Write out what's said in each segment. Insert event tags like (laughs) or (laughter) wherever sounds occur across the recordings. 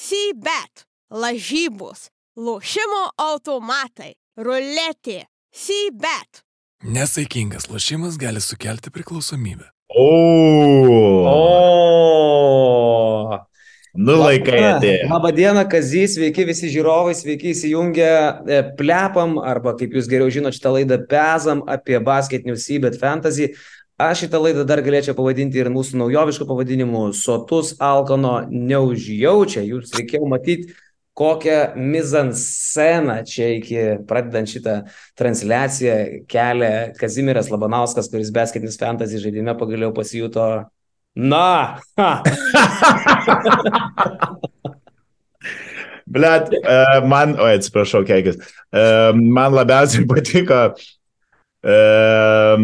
C-bet, lažybos, lošimo automatai, ruletė, C-bet. Nesaikingas lošimas gali sukelti priklausomybę. O. O. Nu laikai atėjo. Labą dieną, Kazys, sveiki visi žiūrovai, sveiki įsijungę e, plepam, arba kaip jūs geriau žinote, šitą laidą pezam apie basketinių Seabed Fantasy. Aš šitą laidą dar galėčiau pavadinti ir mūsų naujoviškų pavadinimų Sotus Alkono neužjaučia. Jūs reikėjo matyti, kokią mizansceną čia iki pradedant šitą transliaciją kelia Kazimiras Labanauskas, kuris basketinis fantasy žaidime pagaliau pasijuto Na. (laughs) Blet, uh, man, oi, atsiprašau, keikis. Uh, man labiausiai patiko, uh,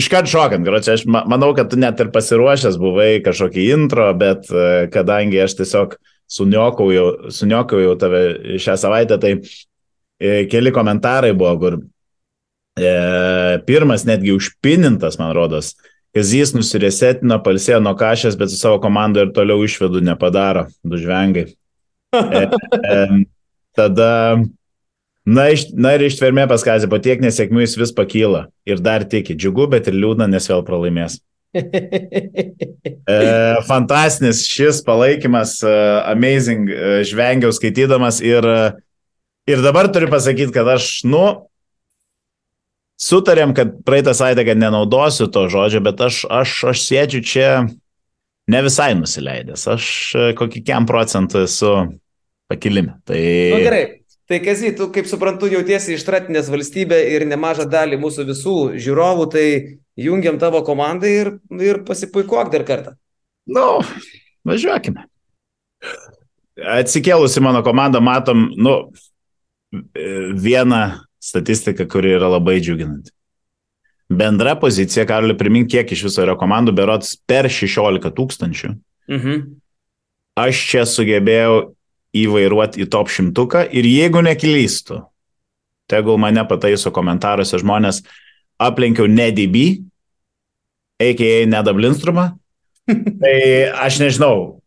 iškart šokant, gročiai, aš manau, kad tu net ir pasiruošęs buvai kažkokį intro, bet uh, kadangi aš tiesiog suniokau jau tave šią savaitę, tai uh, keli komentarai buvo, kur uh, pirmas netgi užpinintas, man rodos, Kazys nusiresetina, palsėjo nuo kažės, bet su savo komanda ir toliau išvedų nepadaro, du žvengai. (laughs) E, e, tada, na, iš, na ir ištvermė paskazė, po tiek nesėkmių jis vis pakyla ir dar tiki, džiugu, bet ir liūdna, nes vėl pralaimės. (laughs) E, fantastinis šis palaikymas, uh, amazing, uh, žvengiau skaitydamas ir, uh, ir dabar turiu pasakyti, kad aš, nu, sutarėm, kad praeitą savaitę, kad nenaudosiu to žodžio, bet aš, aš, aš sėdžiu čia ne visai nusileidęs. Aš kokį kiam procentą esu pakilime. Tai... Nu, gerai. Tai Kazy, tu kaip suprantu, jautiesi ištratinės valstybė ir nemažą dalį mūsų visų žiūrovų, tai jungiam tavo komandą ir, ir pasipuikuok dar kartą. Nu, važiuokime. Atsikėlusi mano komanda, matom, nu, vieną statistika, kuri yra labai džiuginanti. Bendra pozicija, Karoli, primink, kiek iš viso yra komandų, berots per 16 tūkstančių. Mhm. Aš čia sugebėjau įvairuoti į top šimtuką ir jeigu neklystu, tegul mane pataiso komentaruose žmonės, aplenkiau NDB, a.k.a. Nedablinstrumą, (laughs) tai aš nežinau,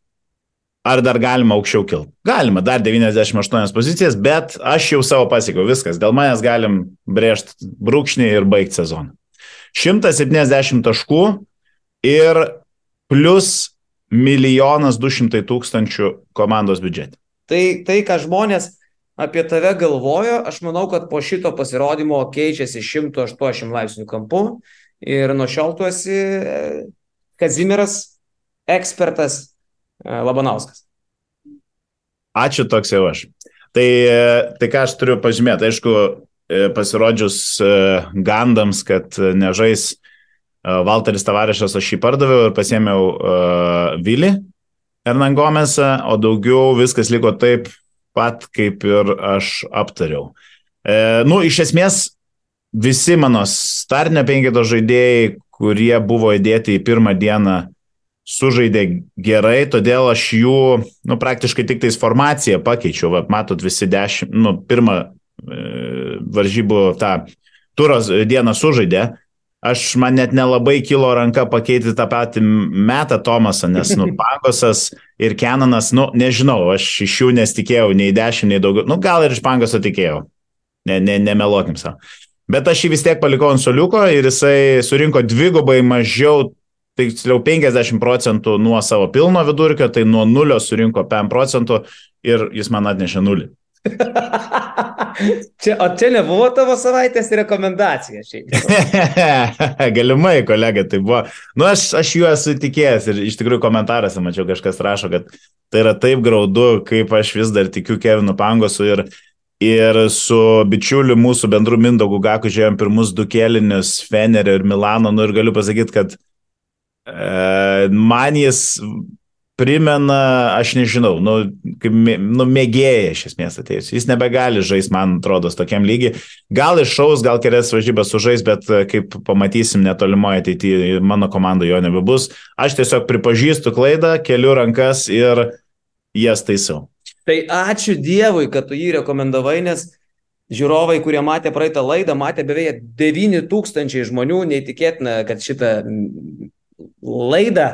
Ar dar galima aukščiau kilti? Galima, dar 98 pozicijas, bet aš jau savo pasiekiau viskas. Dėl manęs galim brėžti brūkšnį ir baigti sezoną. 170 taškų ir plus milijonas 200 tūkstančių komandos biudžetė. Tai, tai, ką žmonės apie tave galvojo, aš manau, kad po šito pasirodymo keičiasi 180 laipsnių kampu ir nuo šiol tu esi e, Kazimiras, ekspertas E, Labanauskas. Ačiū toks jau aš. Tai, e, tai ką aš turiu pažymėti, aišku, pasirodžius gandams, kad nežais Valteris Tavarešas, aš jį pardaviau ir pasėmiau uh, Vilį Hernangomėse, o daugiau viskas liko taip pat, kaip ir aš aptariau. E, nu, iš esmės, visi mano startinio penketo žaidėjai, kurie buvo įdėti į pirmą dieną sužaidė gerai, todėl aš jų, nu, praktiškai tik tais formaciją pakeičiau. Va, matot, visi dešimt, nu, pirmą e, varžybų tą turos dieną sužaidė. Aš man net nelabai kilo ranka pakeiti tą patį metą Tomasą, nes, nu, (laughs) Pangosas ir Kenanas, nu, nežinau, aš iš jų nesitikėjau nei dešimt, nei daugiau. Nu, gal ir iš Pangoso tikėjau. Ne, ne, nemeluokim savo. Bet aš jį vis tiek palikau ant soliuko ir jisai surinko dvigubai mažiau tiksliau 50 procentų nuo savo pilno vidurkio, tai nuo nulio surinko 5 procentų ir jis man atnešė nulį. (laughs) čia, o čia nebuvo tavo savaitės rekomendacija šiaip. (laughs) Galimai, kolega, tai buvo. Nu, aš, aš juo esu tikėjęs ir iš tikrųjų komentaruose mačiau kažkas rašo, kad tai yra taip graudu, kaip aš vis dar tikiu Kevinu Pangosu ir, ir su bičiuliu mūsų bendru Mindogu Gaku žiūrėjom pirmus du kėlinius Fenerio ir Milano, nu ir galiu pasakyti, kad E, man jis primena, aš nežinau, nu, kaip nu, mėgėja iš esmės atėjus. Jis nebegali žaisti, man atrodo, tokiam lygiai. Gal iššaus, gal kelias varžybas sužais, bet e, kaip pamatysim netolimoje ateityje, mano komanda jo nebebus. Aš tiesiog pripažįstu klaidą, keliu rankas ir jas taisau. Tai ačiū Dievui, kad tu jį rekomendavai, nes žiūrovai, kurie matė praeitą laidą, matė beveik 9000 žmonių, neįtikėtina, kad šitą laidą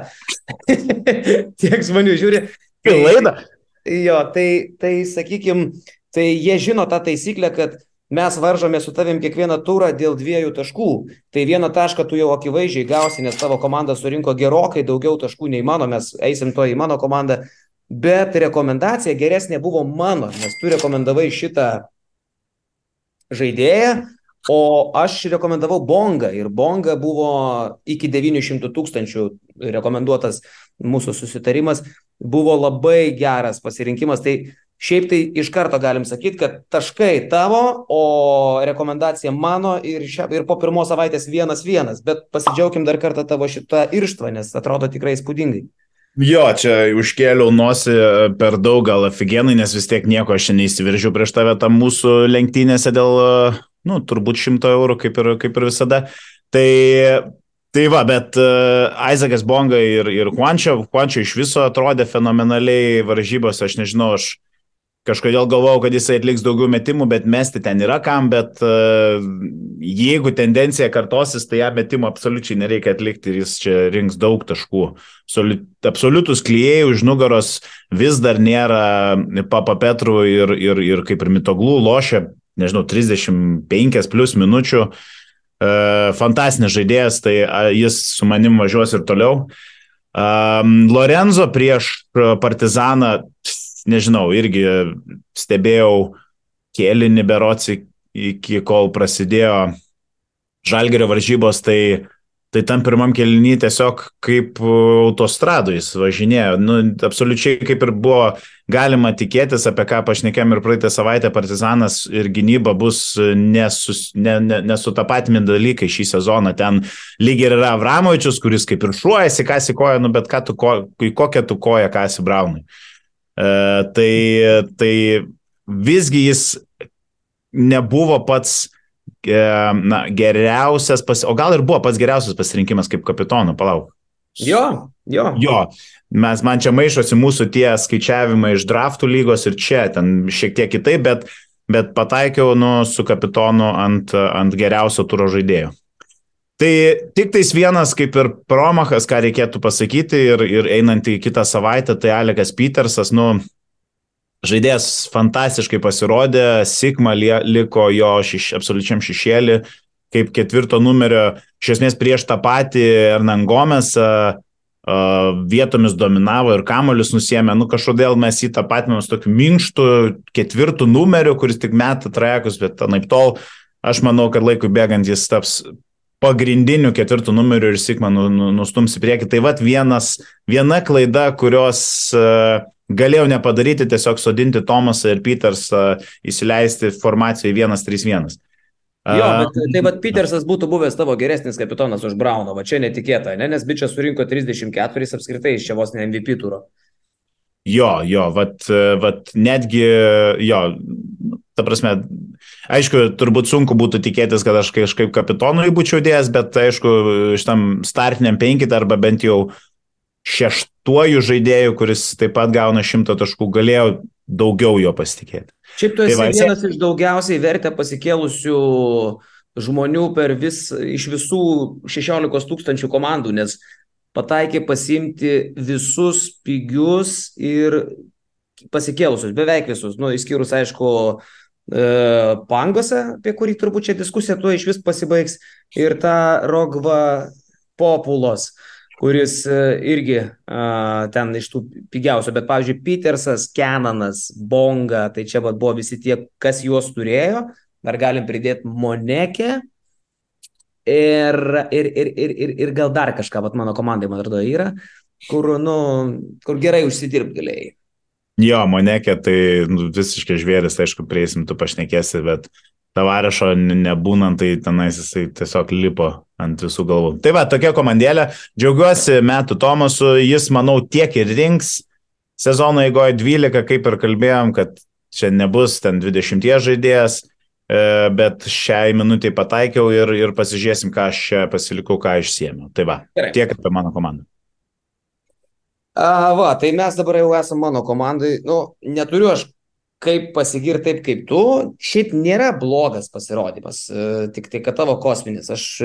(laughs) tiek žmonių žiūri. Tai laidą? Jo, tai, tai sakykim, tai jie žino tą taisyklę, kad mes varžome su tavim kiekvieną turą dėl dviejų taškų. Tai vieną tašką tu jau akivaizdžiai gausi, nes tavo komanda surinko gerokai daugiau taškų nei mano, mes eisim to į mano komandą. Bet rekomendacija geresnė buvo mano, nes tu rekomendavai šitą žaidėją, O aš rekomendavau Bongą ir Bonga buvo iki 900 tūkstančių rekomenduotas mūsų susitarimas, buvo labai geras pasirinkimas. Tai šiaip tai iš karto galim sakyti, kad taškai tavo, o rekomendacija mano ir, šia, ir po pirmos savaitės vienas vienas, bet pasidžiaugim dar kartą tavo šitą irštvą, nes atrodo tikrai įspūdingai. Jo, čia užkėliau nosi per daug gal aфиgenai, nes vis tiek nieko aš neįsiveržiu prieš tave tam mūsų lenktynėse dėl nu, turbūt 100 eurų, kaip ir, kaip ir visada. Tai, tai va, bet uh, Isaacas Bonga ir, ir Juančio, Juančio iš viso atrodė fenomenaliai varžybos, aš nežinau, aš kažkodėl galvojau, kad jisai atliks daugiau metimų, bet mesti ten yra kam, bet uh, jeigu tendencija kartosis, tai ją metimų absoliučiai nereikia atlikti ir jis čia rinks daug taškų. Absoliutus klyjei už nugaros vis dar nėra Papa Petru ir, ir, ir kaip ir mitoglų lošia nežinau, 35 plus minučių. E, fantastinis žaidėjas, tai jis su manim važiuos ir toliau. Lorenzo prieš Partizaną, nežinau, irgi stebėjau kėlinį beroci iki kol prasidėjo žalgerio varžybos, tai Tai tam pirmam kelnyje tiesiog kaip autostradu jis važinėjo. Nu, absoliučiai kaip ir buvo galima tikėtis, apie ką pašnekėm ir praeitą savaitę Partizanas ir gynyba bus nesus, ne, ne, nesutapatimi dalykai šį sezoną. Ten lygiai yra Avramovičius, kuris kaip ir šuojasi, kasi koja, nu bet tu, ko, kokią tu koją kasi Braunui. E, tai, tai visgi jis nebuvo pats na, geriausias, pas... o gal ir buvo pats geriausias pasirinkimas kaip kapitono, palauk. Jo, jo. Jo, mes man čia maišosi mūsų tie skaičiavimai iš draftų lygos ir čia, ten šiek tiek kitaip, bet, bet pataikiau nu, su kapitonu ant, ant geriausio turo žaidėjo. Tai tik tais vienas kaip ir promachas, ką reikėtų pasakyti ir, ir einant į kitą savaitę, tai Alekas Petersas, nu, Žaidėjas fantastiškai pasirodė, Sigma liko jo šeš, absoliučiam šešėlį, kaip ketvirto numerio, iš esmės prieš tą patį Hernan Gomes vietomis dominavo ir kamolius nusėmė, nu kažkodėl mes jį tą patį su tokiu minkštu ketvirtų numeriu, kuris tik meta trajekus, bet anaip tol aš manau, kad laikui bėgant jis taps pagrindiniu ketvirtų numeriu ir Sigma nu, nu, nustums į priekį. Tai vad vienas, viena klaida, kurios uh, galėjau nepadaryti, tiesiog sodinti Tomasą ir Petersą, įsileisti formaciją į 1-3-1. Jo, bet tai vad Petersas būtų buvęs tavo geresnis kapitonas už Brauną, va čia netikėta, ne? nes bičias surinko 34 apskritai iš čia vos ne MVP turo. Jo, jo, vat, vat netgi, jo, ta prasme, aišku, turbūt sunku būtų tikėtis, kad aš kažkaip kapitonui būčiau dėjęs, bet aišku, šitam startiniam penkit arba bent jau šeštuoju žaidėju, kuris taip pat gauna šimtą taškų, galėjo daugiau jo pasitikėti. Šiaip tu esi tai va, vienas iš daugiausiai vertę pasikėlusių žmonių per vis, iš visų 16 tūkstančių komandų, nes pataikė pasimti visus pigius ir pasikėlusius, beveik visus, nu, išskyrus, aišku, e, Pangose, apie kurį turbūt čia diskusija tuo iš vis pasibaigs, ir tą Rogva Populos. E, kuris e, irgi uh, ten iš tų pigiausių, bet pavyzdžiui, Petersas, Kenanas, Bonga, tai čia vat, buvo visi tie, kas juos turėjo, dar galim pridėti Monekę ir, ir, ir, ir, ir, ir gal dar kažką, vat mano komandai, man atrodo, yra, kur, nu, kur gerai užsidirbt galėjai. Jo, Monekė, tai nu, visiškai žvėris, tai aišku, prieisim, tu pašnekėsi, bet tavarešo nebūnant, tai tenais jisai tiesiog lipo ant visų galvų. Tai va, tokia komandėlė. Džiaugiuosi metų Tomasu, jis, manau, tiek ir rinks. Sezono eigoje 12, kaip ir kalbėjom, kad čia nebus ten 20 žaidėjas, e, bet šiai minutiai pataikiau ir, ir pasižiūrėsim, ką aš čia pasilikau, ką išsiemiau. Tai va, Gerai. tiek apie mano komandą. A, va, tai mes dabar jau esame mano komandai. Nu, neturiu aš kaip pasigirti taip kaip tu, šiaip nėra blogas pasirodymas, e, tik tai, kad tavo kosminis. Aš e,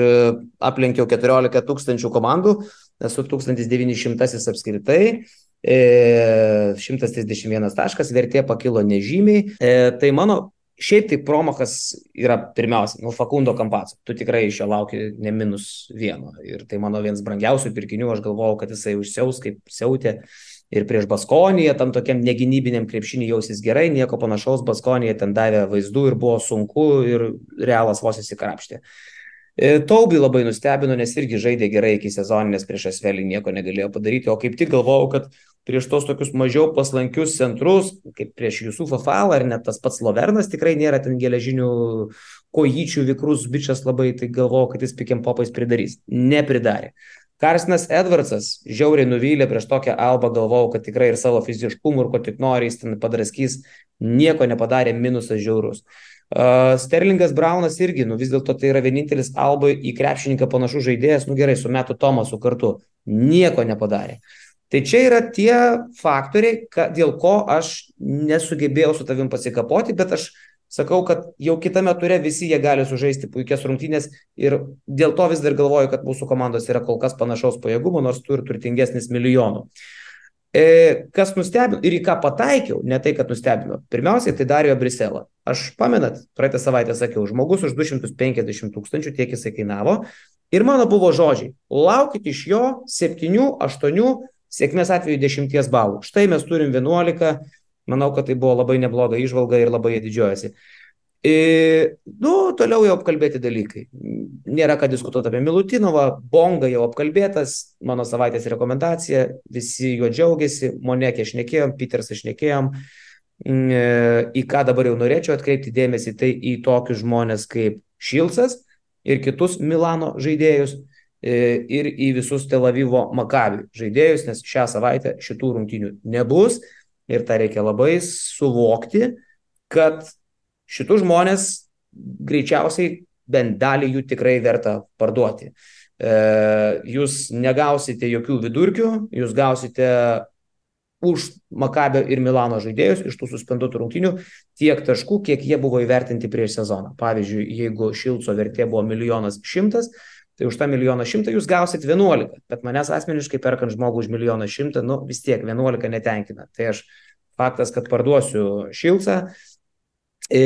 aplenkiau 14 tūkstančių komandų, esu 1900 apskritai 131 taškas, vertė pakilo nežymiai. E, tai mano Šiaip tai Promokas yra pirmiausia, nu, Fakundo Kampaco. Tu tikrai iš jo lauki ne minus vieno. Ir tai mano vienas brangiausių pirkinių, aš galvojau, kad jisai užsiaus kaip siautė. Ir prieš Baskoniją, tam tokiam negynybiniam krepšinį jausis gerai, nieko panašaus, Baskonija ten davė vaizdų ir buvo sunku ir realas vos įsikrapštė. E, Taubi labai nustebino, nes irgi žaidė gerai iki sezoninės prieš Asvelį, nieko negalėjo padaryti, o kaip tik galvojau, kad prieš tos tokius mažiau paslankius centrus, kaip prieš Jusufą Falą ar net tas pats Lovernas tikrai nėra ten geležinių kojyčių vikrus bičias labai, tai galvoju, kad jis pikiam popais pridarys. Nepridarė. Karstinas Edvardsas žiauriai nuvylė prieš tokią albą, galvojau, kad tikrai ir savo fiziškumu ir ko tik nori, jis ten padraskys, nieko nepadarė, minusas žiaurus. Uh, Sterlingas Braunas irgi, nu vis dėlto tai yra vienintelis albai į krepšininką panašus žaidėjas, nu gerai, su metu Tomasu kartu, nieko nepadarė. Tai čia yra tie faktoriai, ka, dėl ko aš nesugebėjau su tavim pasikapoti, bet aš sakau, kad jau kitame ture visi jie gali sužaisti puikias rungtynės ir dėl to vis dar galvoju, kad mūsų komandos yra kol kas panašaus pajėgumo, nors turi turtingesnis milijonų. E, kas nustebino ir į ką pataikiau, ne tai, kad nustebino. Pirmiausiai, tai Dario Briselą. Aš pamenat, praeitą savaitę sakiau, žmogus už 250 tūkstančių tiek jisai kainavo. Ir mano buvo žodžiai, laukit iš jo 7-8 Sėkmės atveju 10 balų. Štai mes turim 11, manau, kad tai buvo labai nebloga išvalga ir labai jie didžiuojasi. Ir, e, nu, toliau jau apkalbėti dalykai. Nėra ką diskutuoti apie Milutinovą, Bonga jau apkalbėtas, mano savaitės rekomendacija, visi juo džiaugiasi, Monekė šnekėjom, Petersą šnekėjom. Mm, e, į ką dabar jau norėčiau atkreipti dėmesį, tai į tokius žmonės kaip Šilcas ir kitus Milano žaidėjus. E, ir į visus Tel Avivo Makabi žaidėjus, nes šią savaitę šitų rungtynių nebus ir tą reikia labai suvokti, kad šitų žmonės greičiausiai bent dalį jų tikrai verta parduoti. E, jūs negausite jokių vidurkių, jūs gausite už Makabio ir Milano žaidėjus iš tų suspenduotų rungtynių tiek taškų, kiek jie buvo įvertinti prieš sezoną. Pavyzdžiui, jeigu Šilco vertė buvo milijonas šimtas, tai už tą milijoną šimtą jūs gausit 11, bet manęs asmeniškai perkant žmogų už milijoną šimtą, nu vis tiek 11 netenkina. Tai aš faktas, kad parduosiu Šilcą. E,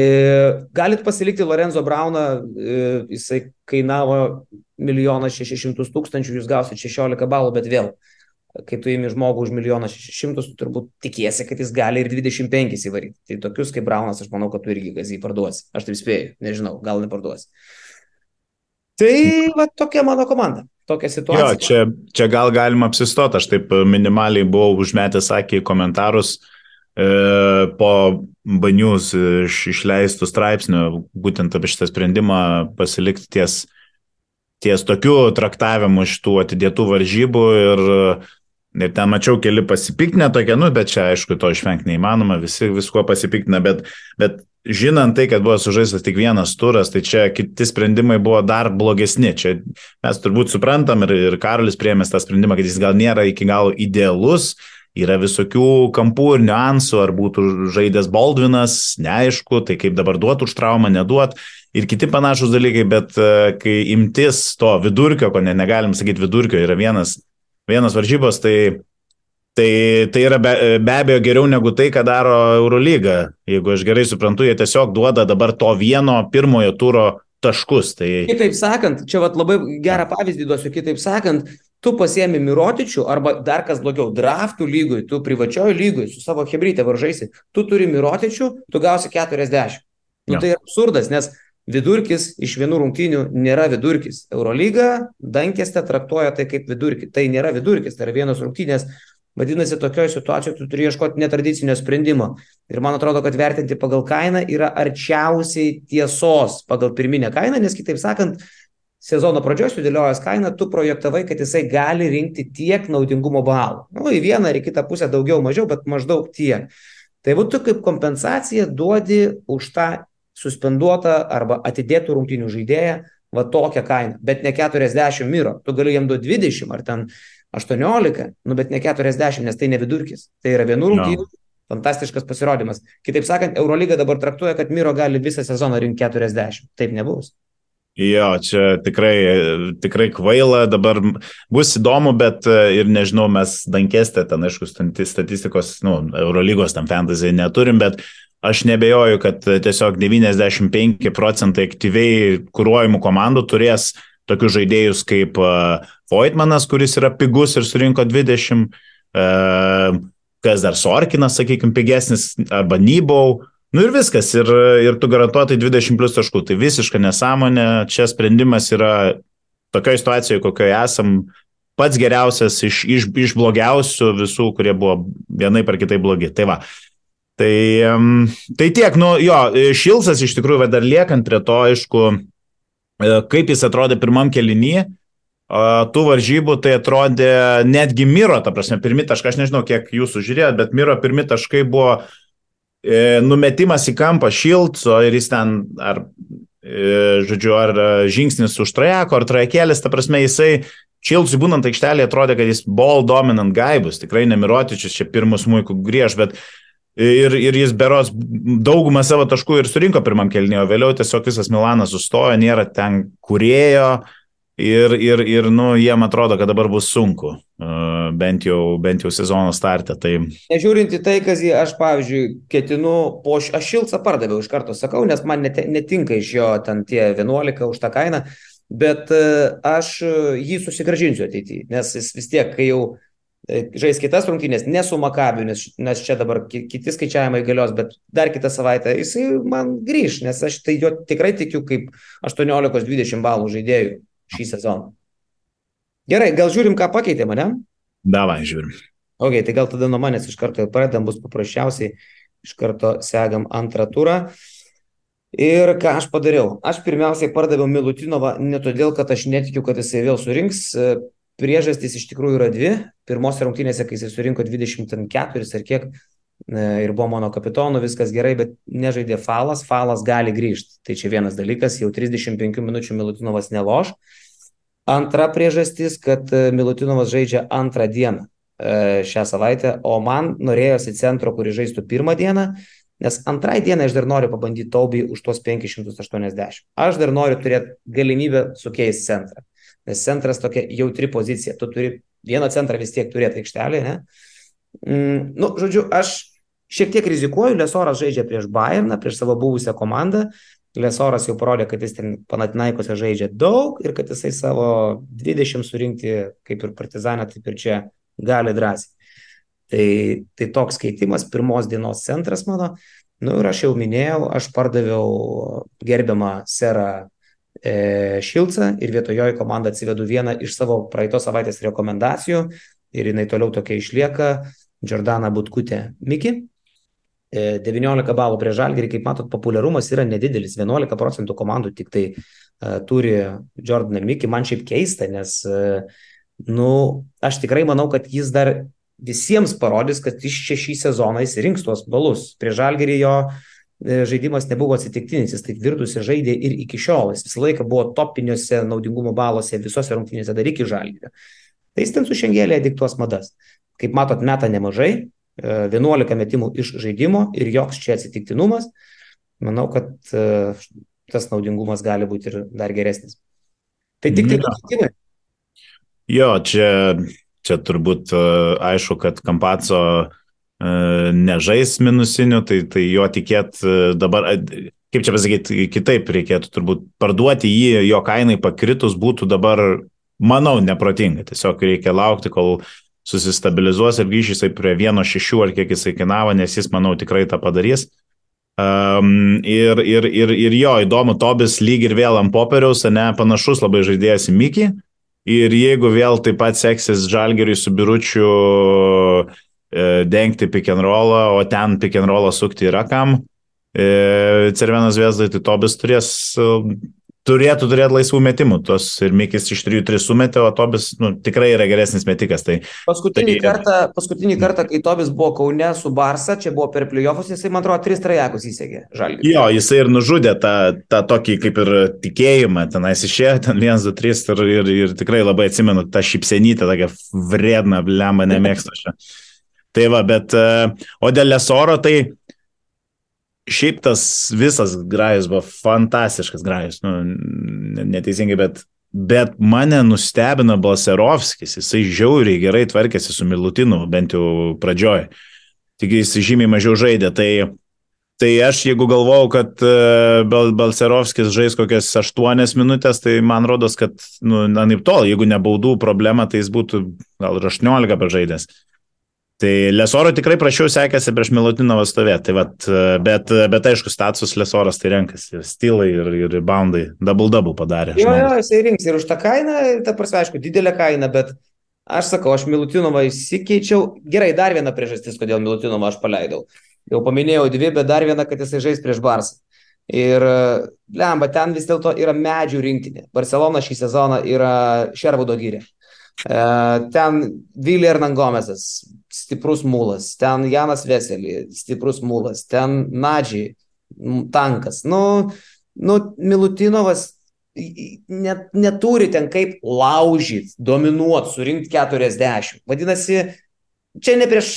galit pasilikti Lorenzo Brauną, e, jisai kainavo milijoną šešišimtus tūkstančių, jūs gausit 16 balų, bet vėl, kai tu įimi žmogų už milijoną šešišimtus, tu turbūt tikiesi, kad jis gali ir 25 įvaryti. Tai tokius kaip Braunas, aš manau, kad tu irgi gazį parduosi. Aš taip spėju, nežinau, gal neparduosi. Tai va tokia mano komanda. Tokia situacija. Jo, čia, čia gal galima apsistoti, aš taip minimaliai buvau užmetęs akį į komentarus e, po banius iš, išleistų straipsnių, būtent apie šitą sprendimą pasilikti ties, ties tokiu traktavimu šitų atidėtų varžybų ir, ir ten mačiau keli pasipiktinę tokia, nu, bet čia aišku to išvengti neįmanoma, visi viskuo pasipiktina, bet, bet žinant tai, kad buvo sužaistas tik vienas turas, tai čia kiti sprendimai buvo dar blogesni. Čia mes turbūt suprantam ir, ir Karolis priemės tą sprendimą, kad jis gal nėra iki galo idealus, yra visokių kampų ir niuansų, ar būtų žaidęs Baldvinas, neaišku, tai kaip dabar duot už traumą, neduot. Ir kiti panašus dalykai, bet e, kai imtis to vidurkio, ko ne, negalim sakyti vidurkio, yra vienas, vienas varžybos, tai Tai, tai yra be, be abejo geriau negu tai, ką daro Eurolyga. Jeigu aš gerai suprantu, jie tiesiog duoda dabar to vieno pirmojo turo taškus. Tai... Kitaip sakant, čia vat, labai gerą pavyzdį duosiu, kitaip sakant, tu pasiemi Mirotičių arba dar kas blogiau, draftų lygui, tu privačiojo lygui su savo hebrytė varžaisi, tu turi Mirotičių, tu gausi 40. Nu, ja. Tai absurdas, nes vidurkis iš vienų rungtynių nėra vidurkis. Eurolyga dankėste traktuoja tai kaip vidurkį. Tai nėra vidurkis, tai yra vienos rungtynės Vadinasi, tokioje situacijoje tu turi ieškoti netradicinio sprendimo. Ir man atrodo, kad vertinti pagal kainą yra arčiausiai tiesos pagal pirminę kainą, nes kitaip sakant, sezono pradžios sudėliojęs kainą, tu projektavai, kad jisai gali rinkti tiek naudingumo balų. Nu, į vieną ar į kitą pusę daugiau, mažiau, bet maždaug tiek. Tai būtų kaip kompensacija duodi už tą suspenduotą arba atidėtų rungtinių žaidėją va tokią kainą, bet ne 40 miro, tu gali jam duoti 20 ar ten 18, nu bet ne 40, nes tai ne vidurkis. Tai yra vienų rungtynių. No. Fantastiškas pasirodymas. Kitaip sakant, Eurolyga dabar traktuoja, kad Miro gali visą sezoną rinkti 40. Taip nebus. Jo, čia tikrai, tikrai kvaila, dabar bus įdomu, bet e, ir nežinau, mes dankestę ten, aišku, statistikos, nu, Eurolygos tam fantasy neturim, bet aš nebejoju, kad tiesiog 95 procentai aktyviai kūruojamų komandų turės tokius žaidėjus kaip Voitmanas, kuris yra pigus ir surinko 20, kas dar Sorkinas, sakykime, pigesnis, arba Nybau, Nu ir viskas, ir, ir tu garantuotai 20 plus taškų. Tai visiška nesąmonė, čia sprendimas yra tokioje situacijoje, kokioje esam, pats geriausias iš, iš, iš blogiausių visų, kurie buvo vienai par kitai blogi. Tai va. Tai, tai tiek, nu jo, Šilsas iš tikrųjų, dar liekant prie to, aišku, e, kaip jis atrodė pirmam kelinyje, tų varžybų, tai atrodė netgi Miro, ta prasme, pirmi taškai, aš nežinau, kiek jūsų žiūrėjot, bet Miro pirmi taškai buvo e, numetimas į kampą Šilco ir jis ten, ar, e, žodžiu, ar žingsnis už trajeko, ar trajakėlis, ta prasme, jisai Šilcui būnant aikštelėje atrodė, kad jis ball dominant gaibus, tikrai nemirotičius čia pirmus muikų griež, bet Ir, ir jis beros daugumą savo taškų ir surinko pirmam kelnį, o vėliau tiesiog visas Milanas sustojo, nėra ten kurėjo, Ir, ir, ir nu, jiem atrodo, kad dabar bus sunku, bent jau, bent jau sezono startę. Tai... Nežiūrint į tai, kas jį, aš pavyzdžiui, ketinu, po, aš šilcą pardaviau iš karto, sakau, nes man net, netinka iš jo ten tie 11 už tą kainą, bet e, aš jį susigražinsiu ateityje, nes jis vis tiek, kai jau e, žais kitas rungtynės, nesu Makabiu, nes, nes čia dabar kiti skaičiavimai galios, bet dar kitą savaitę jisai man grįž, nes aš tai jo tikrai tikiu kaip 18-20 balų žaidėjų šį sezoną. Gerai, gal žiūrim, ką pakeitė mane? Davai, žiūrim. Ok, tai gal tada nuo manęs iš karto pradedam, bus paprasčiausiai, iš karto segam antrą turą. Ir ką aš padariau? Aš pirmiausiai pardaviau Milutinovą ne todėl, kad aš netikiu, kad jisai vėl surinks. Priežastys iš tikrųjų yra dvi. Pirmose rungtynėse, kai jisai surinko 24 ar kiek, ir buvo mano kapitonu, viskas gerai, bet nežaidė falas, falas gali grįžti. Tai čia vienas dalykas, jau 35 minučių Milutinovas neloš. Antra priežastis, kad e, Milutinovas žaidžia antrą dieną e, šią savaitę, o man norėjosi centro, kurį žaistų pirmą dieną, nes antrai dienai aš dar noriu pabandyti taubį už tuos 580. Aš dar noriu turėti galimybę sukeisti centrą, nes centras tokia jautri pozicija, tu turi vieną centrą vis tiek turėti aikštelėje, ne? Mm, nu, žodžiu, aš šiek tiek rizikuoju, Lesoras žaidžia prieš Bayerną, prieš savo buvusią komandą, Lesoras jau parodė, kad jis ten Panatinaikose žaidžia daug ir kad jisai savo 20 surinkti kaip ir Partizanė, taip ir čia gali drąsiai. Tai, tai toks keitimas, pirmos dienos centras mano. Nu ir aš jau minėjau, aš pardaviau gerbiamą serą e, Šilcą ir vietojo į komandą atsivedu vieną iš savo praeitos savaitės rekomendacijų ir jinai toliau tokia išlieka. Jordana Butkutė Miki, 19 e, balų prie žalgerį, kaip matot, populiarumas yra nedidelis, 11 procentų komandų tik tai uh, turi Jordaną Mikį, man šiaip keista, nes, uh, nu, aš tikrai manau, kad jis dar visiems parodys, kad iš čia šį sezoną jis rinks tuos balus. Prie žalgerį jo žaidimas nebuvo atsitiktinis, jis taip virtusi žaidė ir iki šiol, jis visą laiką buvo topiniuose naudingumo balose visose rungtynėse dar iki žalgerio. Tai jis ten su šengelė diktuos madas. Kaip matot, meta nemažai, 11 metimų iš žaidimo ir joks čia atsitiktinumas. Manau, kad e, tas naudingumas gali būti ir dar geresnis. Tai tik tai pakeitimai. Jo, čia, čia turbūt e, aišku, kad Kampaco e, nežais minusinių, tai, tai jo tikėt dabar, kaip čia pasakyti, kitaip reikėtų turbūt parduoti jį, jo kainai pakritus būtų dabar, manau, neprotinga. Tiesiog reikia laukti, kol susistabilizuos ir grįš jisai prie 1,6 ar kiek jisai kainavo, nes jis, manau, tikrai tą padarys. Um, ir, ir, ir, ir jo, įdomu, Tobis lyg ir vėl ant popieriaus, ne, panašus labai žaidėjas į Mikį. Ir jeigu vėl taip pat seksis Žalgeriui su biručiu e, dengti pick and rollą, o ten pick and rollą sukti yra kam, e, Cervenas Vėzdai, tai Tobis turės turėtų turėti laisvų metimų. Tos ir Mikis iš 3-3 sumetė, o Tobis nu, tikrai yra geresnis metikas. Tai, paskutinį, tai, kartą, paskutinį kartą, kai Tobis buvo Kaune su Barsa, čia buvo per playoffus, jisai, man atrodo, 3 trajekus įsėgė žalgį. Jo, jisai ir nužudė tą, tą tokį kaip ir tikėjimą, tenais išėjo, ten 1-2-3 ir, ir, ir tikrai labai atsimenu tą šipsenytę, tokią vredną, blemą, nemėgstu aš. Tai va, bet, o dėl Lesoro, tai šiaip tas visas grajus buvo fantastiškas grajus, nu, neteisingai, bet, bet mane nustebino Balserovskis, jisai žiauriai gerai tvarkėsi su Milutinu, bent jau pradžioj. Tik jis žymiai mažiau žaidė, tai, tai aš jeigu galvojau, kad e, Balserovskis žais kokias 8 minutės, tai man rodos, kad, nu, na, taip tol, jeigu nebaudų problema, tai jis būtų gal ir 18 pažaidęs. Tai Lesoro tikrai prašiau sekėsi prieš Milutinovą stovėti, tai vat, bet, bet aišku, status Lesoras tai renkasi, ir stilai, ir, ir reboundai, double-double padarė. Jo, jo, jisai rinks ir už tą kainą, ta prasme, aišku, didelė kaina, bet aš sakau, aš Milutinovą įsikeičiau. Gerai, dar viena priežastis, kodėl Milutinovą aš paleidau. Jau paminėjau dvi, bet dar viena, kad jisai žais prieš Barsą. Ir lemba, ten vis dėlto yra medžių rinktinė. Barcelona šį sezoną yra Šervudo gyrė. E, ten Vilė Ernangomesas, stiprus mūlas, ten Janas Veselį, stiprus mūlas, ten Nadžiai, tankas. Nu, nu Milutinovas net, neturi ten kaip laužyti, dominuoti, surinkti 40. Vadinasi, čia ne prieš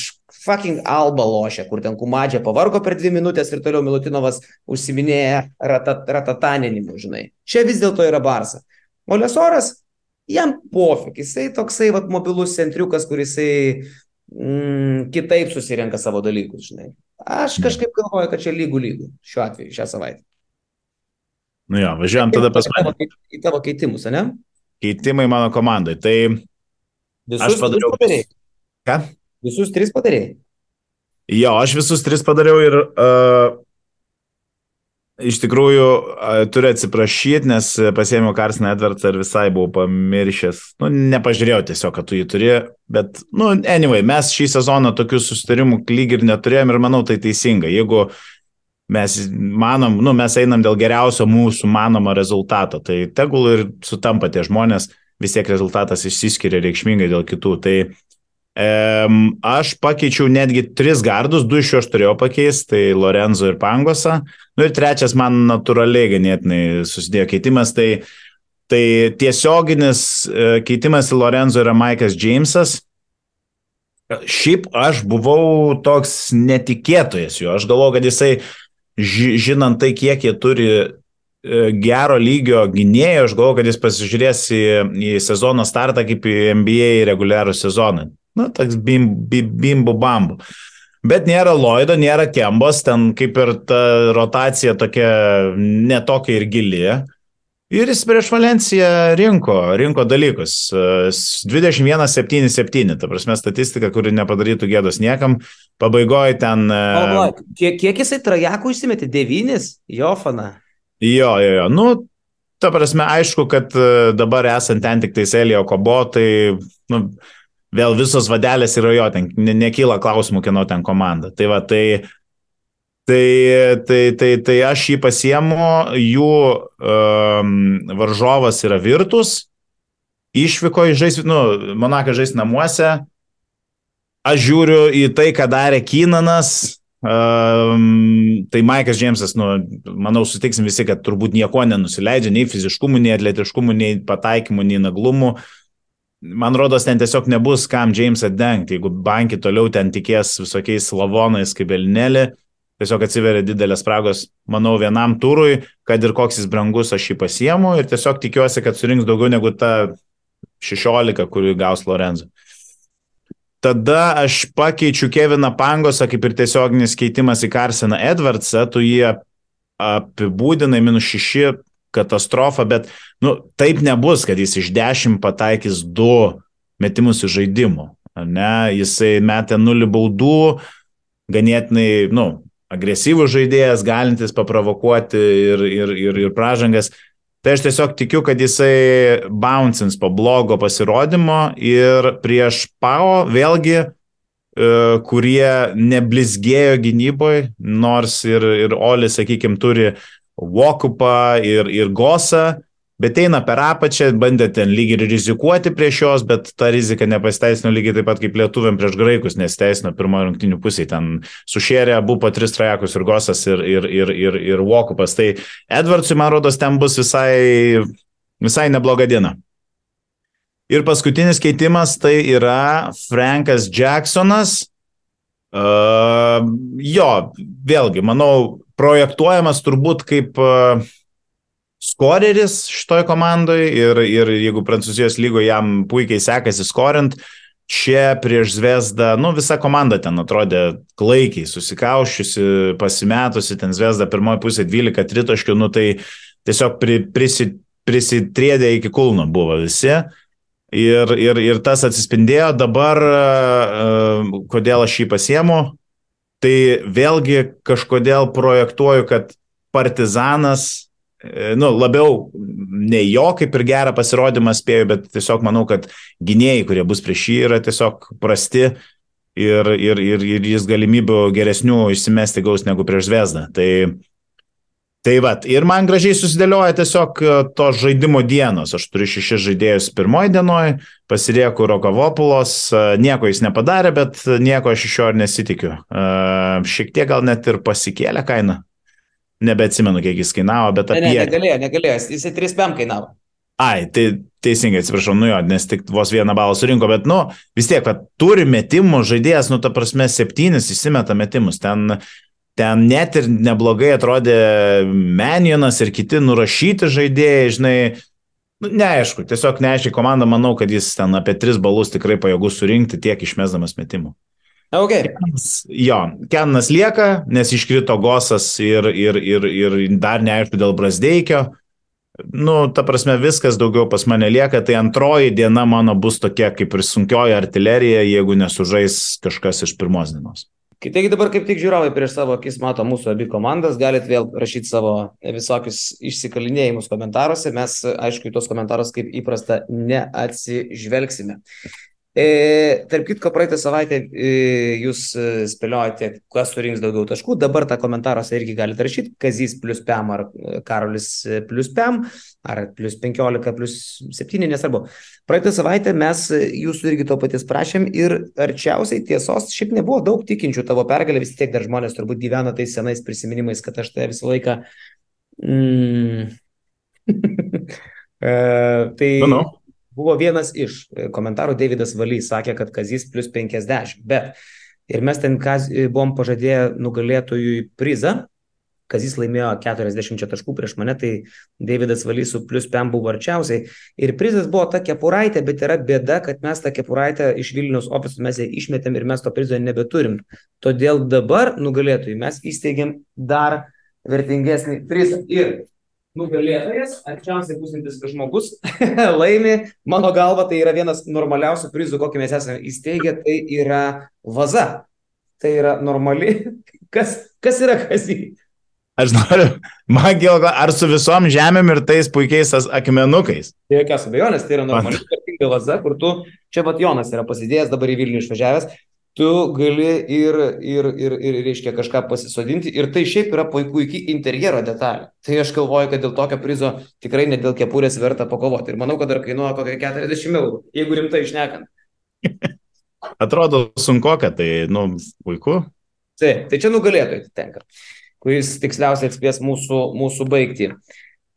fucking Alba lošia, kur ten Kumadžia pavargo per dvi minutės ir toliau Milutinovas užsiminėja ratat, ratataninimu, žinai. Čia vis dėlto yra Barsa. O Lesoras jam pofik, jisai toksai vat, mobilus centriukas, kuris mm, kitaip susirenka savo dalykus, žinai. Aš mhm. kažkaip galvoju, kad čia lygų lygų šiuo atveju, šią savaitę. Nu jo, važiuojam tada pas mane. Į tavo keitimus, ne? Keitimai mano komandai. Tai visus aš padariau. Padarėjai. Ką? Visus tris padarėjai. Jo, aš visus tris padariau ir uh, Iš tikrųjų, turiu atsiprašyti, nes pasėmiau Karsiną Edvardsą ir visai buvau pamiršęs. Nu, nepažiūrėjau tiesiog, kad tu jį turi, bet, nu, anyway, mes šį sezoną tokių susitarimų lyg ir neturėjom ir manau tai teisinga. Jeigu mes manom, nu, mes einam dėl geriausio mūsų manomo rezultato, tai tegul ir sutampa tie žmonės, vis tiek rezultatas išsiskiria reikšmingai dėl kitų. Tai Aš pakeičiau netgi tris gardus, du iš jų aš turėjau pakeisti, tai Lorenzo ir Pangosą. Nu ir trečias man natūraliai ganėtinai susidėjo keitimas, tai, tai tiesioginis e, keitimas į Lorenzo yra Maikas Jamesas. Šiaip aš buvau toks netikėtojas jo, aš galvoju, kad jisai, žinant tai, kiek jie turi e, gero lygio gynėjo, aš galvoju, kad jis pasižiūrės į, į sezono startą kaip į NBA reguliarų sezoną. Na, toks bim, bim, bimbu bambu. Bet nėra Lloydo, nėra Kembos, ten kaip ir ta rotacija tokia netokia ir gili. Ir jis prieš Valenciją rinko, rinko dalykus. 21-7-7, ta prasme statistika, kuri nepadarytų gėdos niekam. Pabaigoje ten... O, kiek, kiek jisai trajakų išsimetė? Devynis? Jofana. Jo, jo, jo. Nu, ta prasme, aišku, kad e, dabar esant ten tik tais Elio Kobo, tai nu, vėl visos vadelės yra jo, ten nekyla klausimų, kieno ten komanda. Tai va, tai, tai, tai, tai, tai aš jį pasiemu, jų um, varžovas yra Virtus, išvyko į žais, nu, Monakas žais namuose, aš žiūriu į tai, ką darė Kynanas, Um, tai Maikas Džemsas, nu, manau, sutiksim visi, kad turbūt nieko nenusileidžia, nei fiziškumu, nei atletiškumu, nei pataikymu, nei naglumu. Uh, man rodos, ten tiesiog nebus kam Jamesą dengti. Jeigu banki toliau ten tikės visokiais lavonais kaip Elnelė, tiesiog atsiveria didelės spragos, manau, vienam turui, kad ir koks jis brangus, aš jį pasiemu ir tiesiog tikiuosi, kad surinks daugiau negu ta 16, kurį gaus Lorenzo. Tada aš pakeičiu Keviną Pangosą kaip ir tiesioginis keitimas į Karseną Edvardsą, tu jį apibūdinai minus 6 katastrofa, bet nu, taip nebus, kad jis iš 10 pataikys 2 metimus iš žaidimų. Ne, jisai metė nulį baudų, ganėtinai, nu, agresyvus žaidėjas, galintis paprovokuoti ir, ir, ir, ir pražangas. Tai aš tiesiog tikiu, kad jisai bouncins po blogo pasirodymo ir prieš PAO vėlgi, e, kurie neblizgėjo gynyboje, nors ir, ir Oli, sakykime, turi Wokupą ir, ir Gosą, bet eina per apačią, bandė ten lyg ir rizikuoti prieš juos, bet ta rizika nepasiteisino lygiai taip pat kaip lietuviam prieš graikus, nesiteisino pirmojo rungtinių pusėje, ten sušėrė abu po tris trajekus ir Gosas ir, ir, ir, ir, ir Wokupas. Tai Edvardsui, man rodos, ten bus visai, visai nebloga diena. Ir paskutinis keitimas tai yra Frankas Jacksonas Uh, jo, vėlgi, manau, projektuojamas turbūt kaip uh, skoreris šitoj komandai ir, ir jeigu Prancūzijos lygoje jam puikiai sekasi skorint, čia prieš Zvezdą, nu visa komanda ten atrodė klaikiai, susikaušiusi, pasimetusi, ten Zvezda pirmoji pusė 12 tritaškių, nu tai tiesiog pri, prisi, prisitrėdė iki kulno buvo visi. Ir, ir, ir tas atsispindėjo dabar, e, kodėl aš jį pasiemu. Tai vėlgi kažkodėl projektuoju, kad partizanas, e, nu, labiau ne jo kaip ir gerą pasirodymą spėju, bet tiesiog manau, kad gynėjai, kurie bus prieš jį, yra tiesiog prasti ir, ir, ir, ir jis galimybių geresnių išsimesti gaus negu prieš Zvezdą. Tai Tai va, ir man gražiai susidėlioja tiesiog e, to žaidimo dienos. Aš turiu šešis žaidėjus pirmoji dienoje, pasirieku Rokavopulos, e, nieko jis nepadarė, bet nieko aš iš jo ir nesitikiu. E, šiek tiek gal net ir pasikėlė kainą. Nebeatsimenu, kiek jis kainavo, bet apie... Ne, ne, negalėjo, negalėjo, jisai 3 PM kainavo. Ai, tai teisingai, atsiprašau, nu jo, nes tik vos vieną balą surinko, bet, nu, vis tiek, kad turi metimų žaidėjas, nu, ta prasme, septynis įsimeta metimus. Ten ten net ir neblogai atrodė Menionas ir kiti nurašyti žaidėjai, žinai, nu, neaišku, tiesiog neaiškiai komanda, manau, kad jis ten apie tris balus tikrai pajėgus surinkti tiek išmesdamas metimų. Okay. Kenas, jo, Kenas lieka, nes iškrito Gosas ir, ir, ir, ir dar neaišku dėl Brasdeikio. Nu, ta prasme, viskas daugiau pas mane lieka, tai antroji diena mano bus tokia kaip ir sunkioji artilerija, jeigu nesužais kažkas iš pirmos dienos. Taigi dabar kaip tik žiūrovai prieš savo akis mato mūsų abi komandas, galite vėl rašyti savo visokius išsikalinėjimus komentaruose, mes aišku į tos komentarus kaip įprasta neatsižvelgsime. E, tarp kitko, praeitą savaitę e, jūs e, spėliojate, kas surinks daugiau taškų. Dabar tą komentaruose irgi galite rašyti, Kazys plus PM ar e, Karolis e, plus PM, ar plus 15, plus 7, nesvarbu. Praeitą savaitę mes jūsų irgi to paties prašėm ir arčiausiai tiesos, šiaip nebuvo daug tikinčių tavo pergalę, vis tiek dar žmonės turbūt gyvena tais senais prisiminimais, kad aš tai visą laiką... Mm, (laughs) e, tai... Nu, nu buvo vienas iš e, komentarų, Davidas Valys sakė, kad Kazys plus 50, bet ir mes ten kaz, e, buvom pažadėję nugalėtojui prizą, Kazys laimėjo 40 taškų prieš mane, tai Davidas Valys su plus 5 buvo arčiausiai. Ir prizas buvo ta kepuraitė, bet yra bėda, kad mes tą kepuraitę iš Vilnius ofiso mes ją išmetėm ir mes to prizo nebeturim. Todėl dabar nugalėtojui mes įsteigėm dar vertingesnį prizą. Ir nugalėtojas, arčiausiai būsintis žmogus, (laughs) laimi. Mano galva, tai yra vienas normaliausių prizų, kokį mes esame įsteigę, tai yra vaza. Tai yra normali. (laughs) Kas, kas yra kasy? Aš noriu, man gėl, ar su visom žemėm ir tais puikiais akmenukais? Tai jokios abejonės, tai yra normali vertinga vaza, kur tu, čia pat Jonas yra pasidėjęs, dabar į Vilnių išvažiavęs, tu gali ir, ir, ir, ir reiškia, kažką pasisodinti. Ir tai šiaip yra puikiai interjero detalė. Tai aš galvoju, kad dėl tokio prizo tikrai ne dėl kepurės verta pakovoti. Ir manau, kad dar kainuoja kokią 40 eurų, jeigu rimtai išnekant. (laughs) Atrodo sunku, kad tai, nu, puiku. Taip, tai čia nugalėtojai tenka, kuris tiksliausiai atspės mūsų, mūsų baigti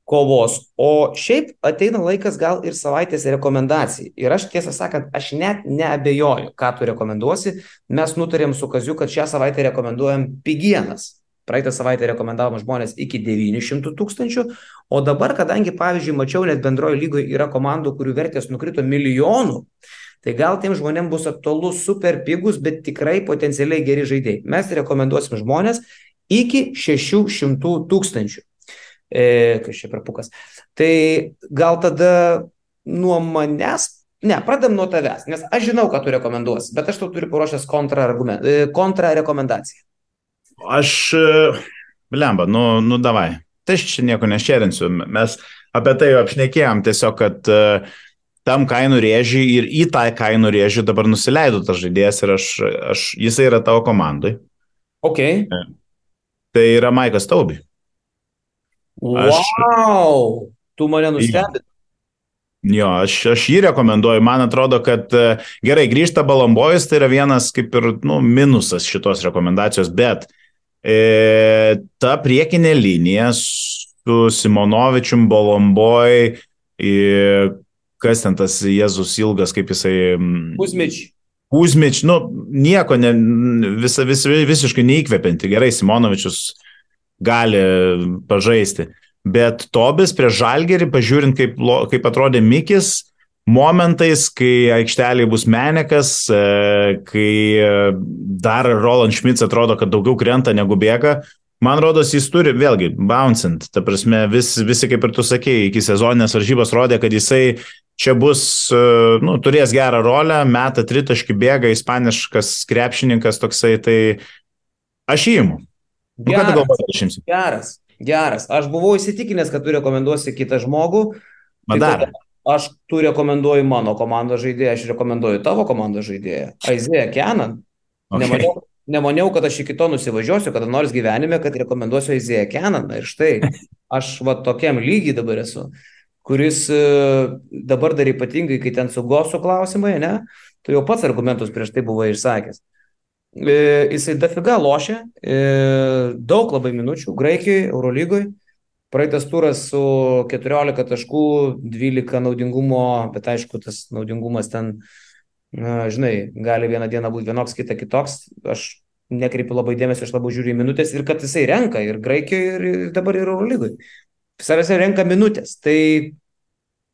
kovos. O šiaip ateina laikas gal ir savaitės rekomendacijai. Ir aš tiesą sakant, aš net neabejoju, ką tu rekomenduosi. Mes nutarėm su Kaziu, kad šią savaitę rekomenduojam pigienas. Praeitą savaitę rekomendavom žmonės iki 900 tūkstančių, o dabar, kadangi, pavyzdžiui, mačiau, net bendrojo lygoje yra komandų, kurių vertės nukrito milijonų, tai gal tiem žmonėm bus aktualu super pigus, bet tikrai potencialiai geri žaidėjai. Mes rekomenduosim žmonės iki 600 tūkstančių e, kas čia prapukas. Tai gal tada nuo manęs, ne, pradam nuo tavęs, nes aš žinau, ką tu rekomenduosi, bet aš tau turiu paruošęs. Kontra aš, e, lemba, nu, nu davai. Tai aš čia nieko nešėrinsiu. Mes apie tai apšnekėjom, tiesiog, kad uh, tam kainų rėžiui ir į tą kainų rėžių dabar nusileido tas žaidėjas ir aš, aš, jisai yra tavo komandai. Ok. Tai yra Maikas Taubi. Aš... Wow, tu mane nustebinai. Jo, aš, aš jį rekomenduoju. Man atrodo, kad e, gerai, grįžta Balombojus, tai yra vienas kaip ir nu, minusas šitos rekomendacijos, bet e, ta priekinė linija su Simonovičium, Balomboj, e, kas ten tas Jėzus ilgas, kaip jisai. Kuzmič. Kuzmič, nu, nieko, ne, visa, vis, visiškai neįkvepianti. Gerai, Simonovičius gali pažaisti. Bet Tobis prie Žalgerį, pažiūrint, kaip, kaip atrodė Mikis, momentais, kai aikšteliai bus Menekas, e, kai e, dar Roland Schmitz atrodo, kad daugiau krenta negu bėga, man rodos, jis turi vėlgi bouncing. Ta prasme, vis, visi, kaip ir tu sakėjai, iki sezoninės varžybos rodė, kad jisai čia bus, e, nu, turės gerą rolę, meta tritaškį bėga, ispaniškas krepšininkas toksai, tai aš įimu. Nu, geras, galvoji, geras, geras. Aš buvau įsitikinęs, kad tu rekomenduosi kitą žmogų. Madara. Tai aš tu rekomenduoju mano komandos žaidėją, aš rekomenduoju tavo komandos žaidėją. Aizėja Kenan. Okay. Nemaniau, nemaniau, kad aš iki to nusivažiuosiu, kada nors gyvenime, kad rekomenduosiu Aizėja Kenan. Ir štai, (laughs) aš va tokiam lygiai dabar esu, kuris e, dabar dar ypatingai, kai ten su gosu klausimai, ne, tu jau pats argumentus prieš tai buvai išsakęs. E, jisai dafiga lošia, e, daug labai minučių Graikijoje, Eurolygoje Praeitas turas su 14 taškų, 12 naudingumo, bet aišku, tas naudingumas ten, na, žinai, gali vieną dieną būti vienoks, kitą kitoks. Aš nekreipiu labai dėmesio, aš labiau žiūriu į minutės ir kad jisai renka ir Graikijoje, ir dabar ir Eurolygui. Savęs renka minutės. Tai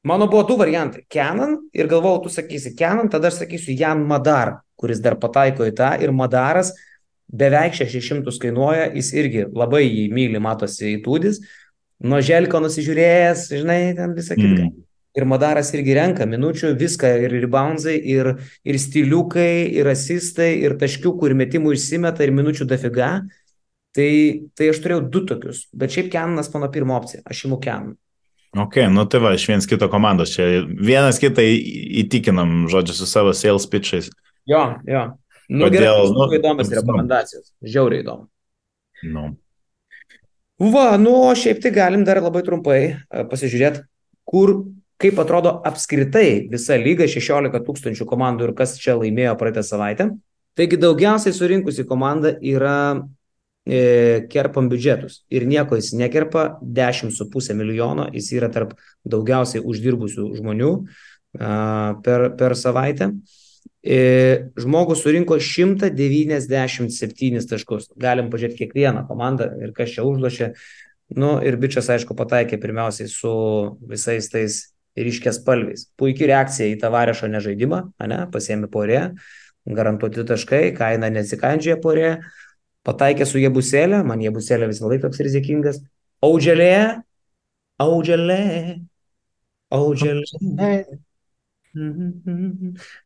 mano buvo du variantai. Kenan ir galvojau, tu sakysi Kenan, tada aš sakysiu Jan Madar, kuris dar pataiko į tą ir Madaras beveik 600 kainuoja, jis irgi labai jį myli, matosi įtūdis nuo želko nusižiūrėjęs, žinai, ten visą kitą. Mm. Ir Madaras irgi renka minučių, viską, ir reboundsai, ir, ir stiliukai, ir asistai, ir taškiukų, ir metimų išsimeta, ir minučių dafiga. Tai, tai aš turėjau du tokius, bet šiaip Kenanas mano pirma opcija, aš imu Kenaną. Ok, nu tai va, iš vienas kito komandos čia. Vienas kitą įtikinam, žodžiu, su savo sales pitchais. Jo, jo. Nu, Kodėl, gerai, nu, įdomios rekomendacijos. Žiauriai įdomu. Nu. Va, nu, o šiaip tai galim dar labai trumpai e, pasižiūrėti, kur, kaip atrodo apskritai visa lyga, 16 tūkstančių komandų ir kas čia laimėjo praeitą savaitę. Taigi daugiausiai surinkusi komanda yra kerpam biudžetus ir nieko jis nekerpa, 10,5 milijono, jis yra tarp daugiausiai uždirbusių žmonių per, per savaitę. E, žmogus surinko 197 taškus. Galim pažiūrėti kiekvieną komandą ir kas čia užlošė. Nu, ir bičias, aišku, pataikė pirmiausiai su visais tais ryškės spalviais. Puikiai reakcija į tą varešo nežaidimą, ne, pasiemi porė, garantuoti taškai, kaina nesikandžioja porė, pataikė su jėbuselė, man jėbuselė visą laiką toks rizikingas. Audželė, audželė, audželė.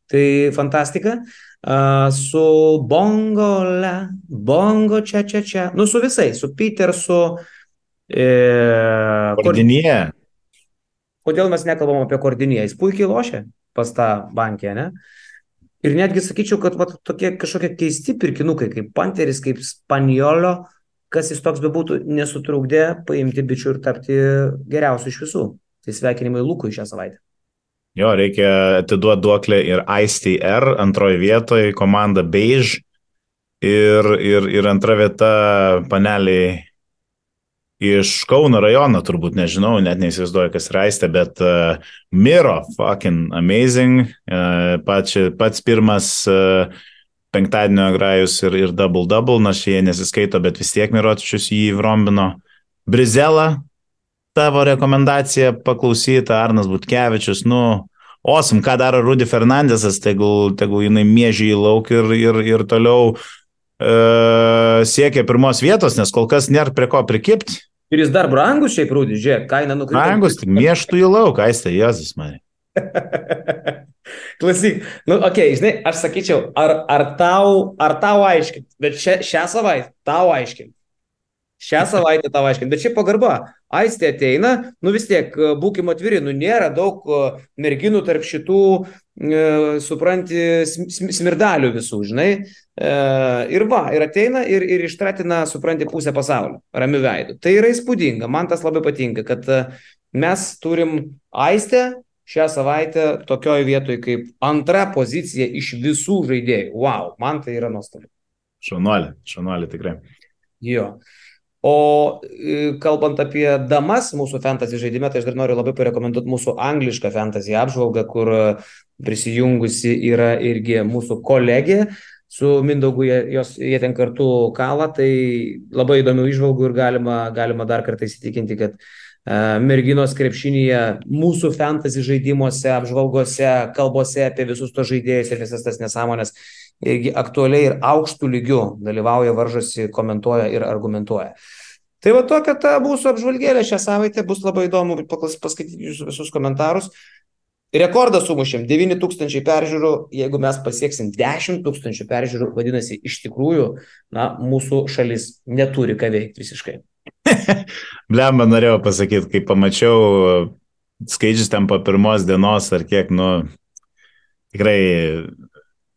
Tai fantastika. Uh, su Bongola, Bongo čia, čia, čia. Nu, su visais, su Peter, su... E, Kordinėje. Kodėl mes nekalbam apie Kordinėje? Jis puikiai lošia pas tą bankę, ne? Ir netgi sakyčiau, kad va, tokie kažkokie keisti pirkinukai, kaip Panteris, kaip Spaniolio, kas jis toks bebūtų, nesutrukdė paimti bičių ir tapti geriausiu iš visų. Tai sveikinimai Lukui šią savaitę. Jo, reikia atiduoti duoklę ir ICR, antroji vietoje komanda Beige ir, ir, ir antra vieta paneliai iš Kauno rajono, turbūt nežinau, net neįsivaizduoju, kas raistė, bet uh, Miro, fucking amazing, uh, pači, pats pirmas uh, penktadienio grajus ir, ir double-double, nors jie nesiskaito, bet vis tiek Miročius jį vrombino. Brizela, tavo rekomendacija paklausyta, Arnas Butkevičius, nu, osim, ką daro Rudy Fernandesas, tegul, tegul jinai mėžį į lauk ir, ir, ir toliau e, siekia pirmos vietos, nes kol kas nėra prie ko prikipti. Ir jis dar brangus šiaip Rudy, žiūrėk, kaina nukrito. Brangus, tik mieštų į lauk, aistė, Jėzus man. (laughs) Klausyk, nu, okei, okay, žinai, aš sakyčiau, ar, ar, tau, ar tau aiškint, bet šią, šią savaitę tau aiškint, Šią savaitę tau aiškint, bet šiaip pagarba. Aistė ateina, nu vis tiek, e, būkime atviri, nu nėra daug e, merginų tarp šitų, e, supranti, smirdalių visų, žinai. E, ir va, ir ateina ir, ir ištratina, supranti, pusę pasaulio, ramių veidų. Tai yra įspūdinga, man tas labai patinka, kad e, mes turim Aistę šią savaitę tokioje vietoje kaip antra pozicija iš visų žaidėjų. Wow, man tai yra nuostabu. Šaunuolė, šaunuolė tikrai. Jo. O e, kalbant apie damas mūsų fantasy žaidime, tai aš dar noriu labai parekomenduoti mūsų anglišką fantasy apžvalgą, kur prisijungusi yra irgi mūsų kolegė. Su Mindaugu jie, jos, jie ten kartu kalą, tai labai įdomių išvalgų ir galima, galima dar kartą įsitikinti, kad uh, merginos krepšinėje, mūsų fantasy žaidimuose, apžvalgose, kalbose apie visus to žaidėjus ir visas tas nesąmonės irgi aktualiai ir aukštų lygių dalyvauja, varžosi, komentuoja ir argumentuoja. Tai va tokia ta mūsų apžvalgėlė šią savaitę bus labai įdomu paskaityti jūsų visus komentarus. Rekordą sumušėm 9000 peržiūrų, jeigu mes pasieksim 10 tūkstančių peržiūrų, vadinasi, iš tikrųjų, na, mūsų šalis neturi ką veikti visiškai. (laughs) Blemba norėjau pasakyti, kai pamačiau skaičius ten po pirmos dienos ar kiek, nu, tikrai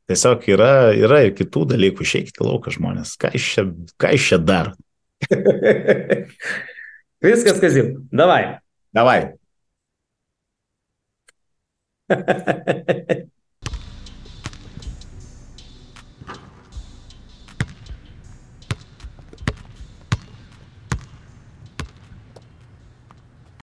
Tiesiog yra, yra ir kitų dalykų, išeikite lauką žmonės. Ką iš čia, ką iš čia dar? (laughs) Viskas, Kazim. Davai. Davai. (laughs)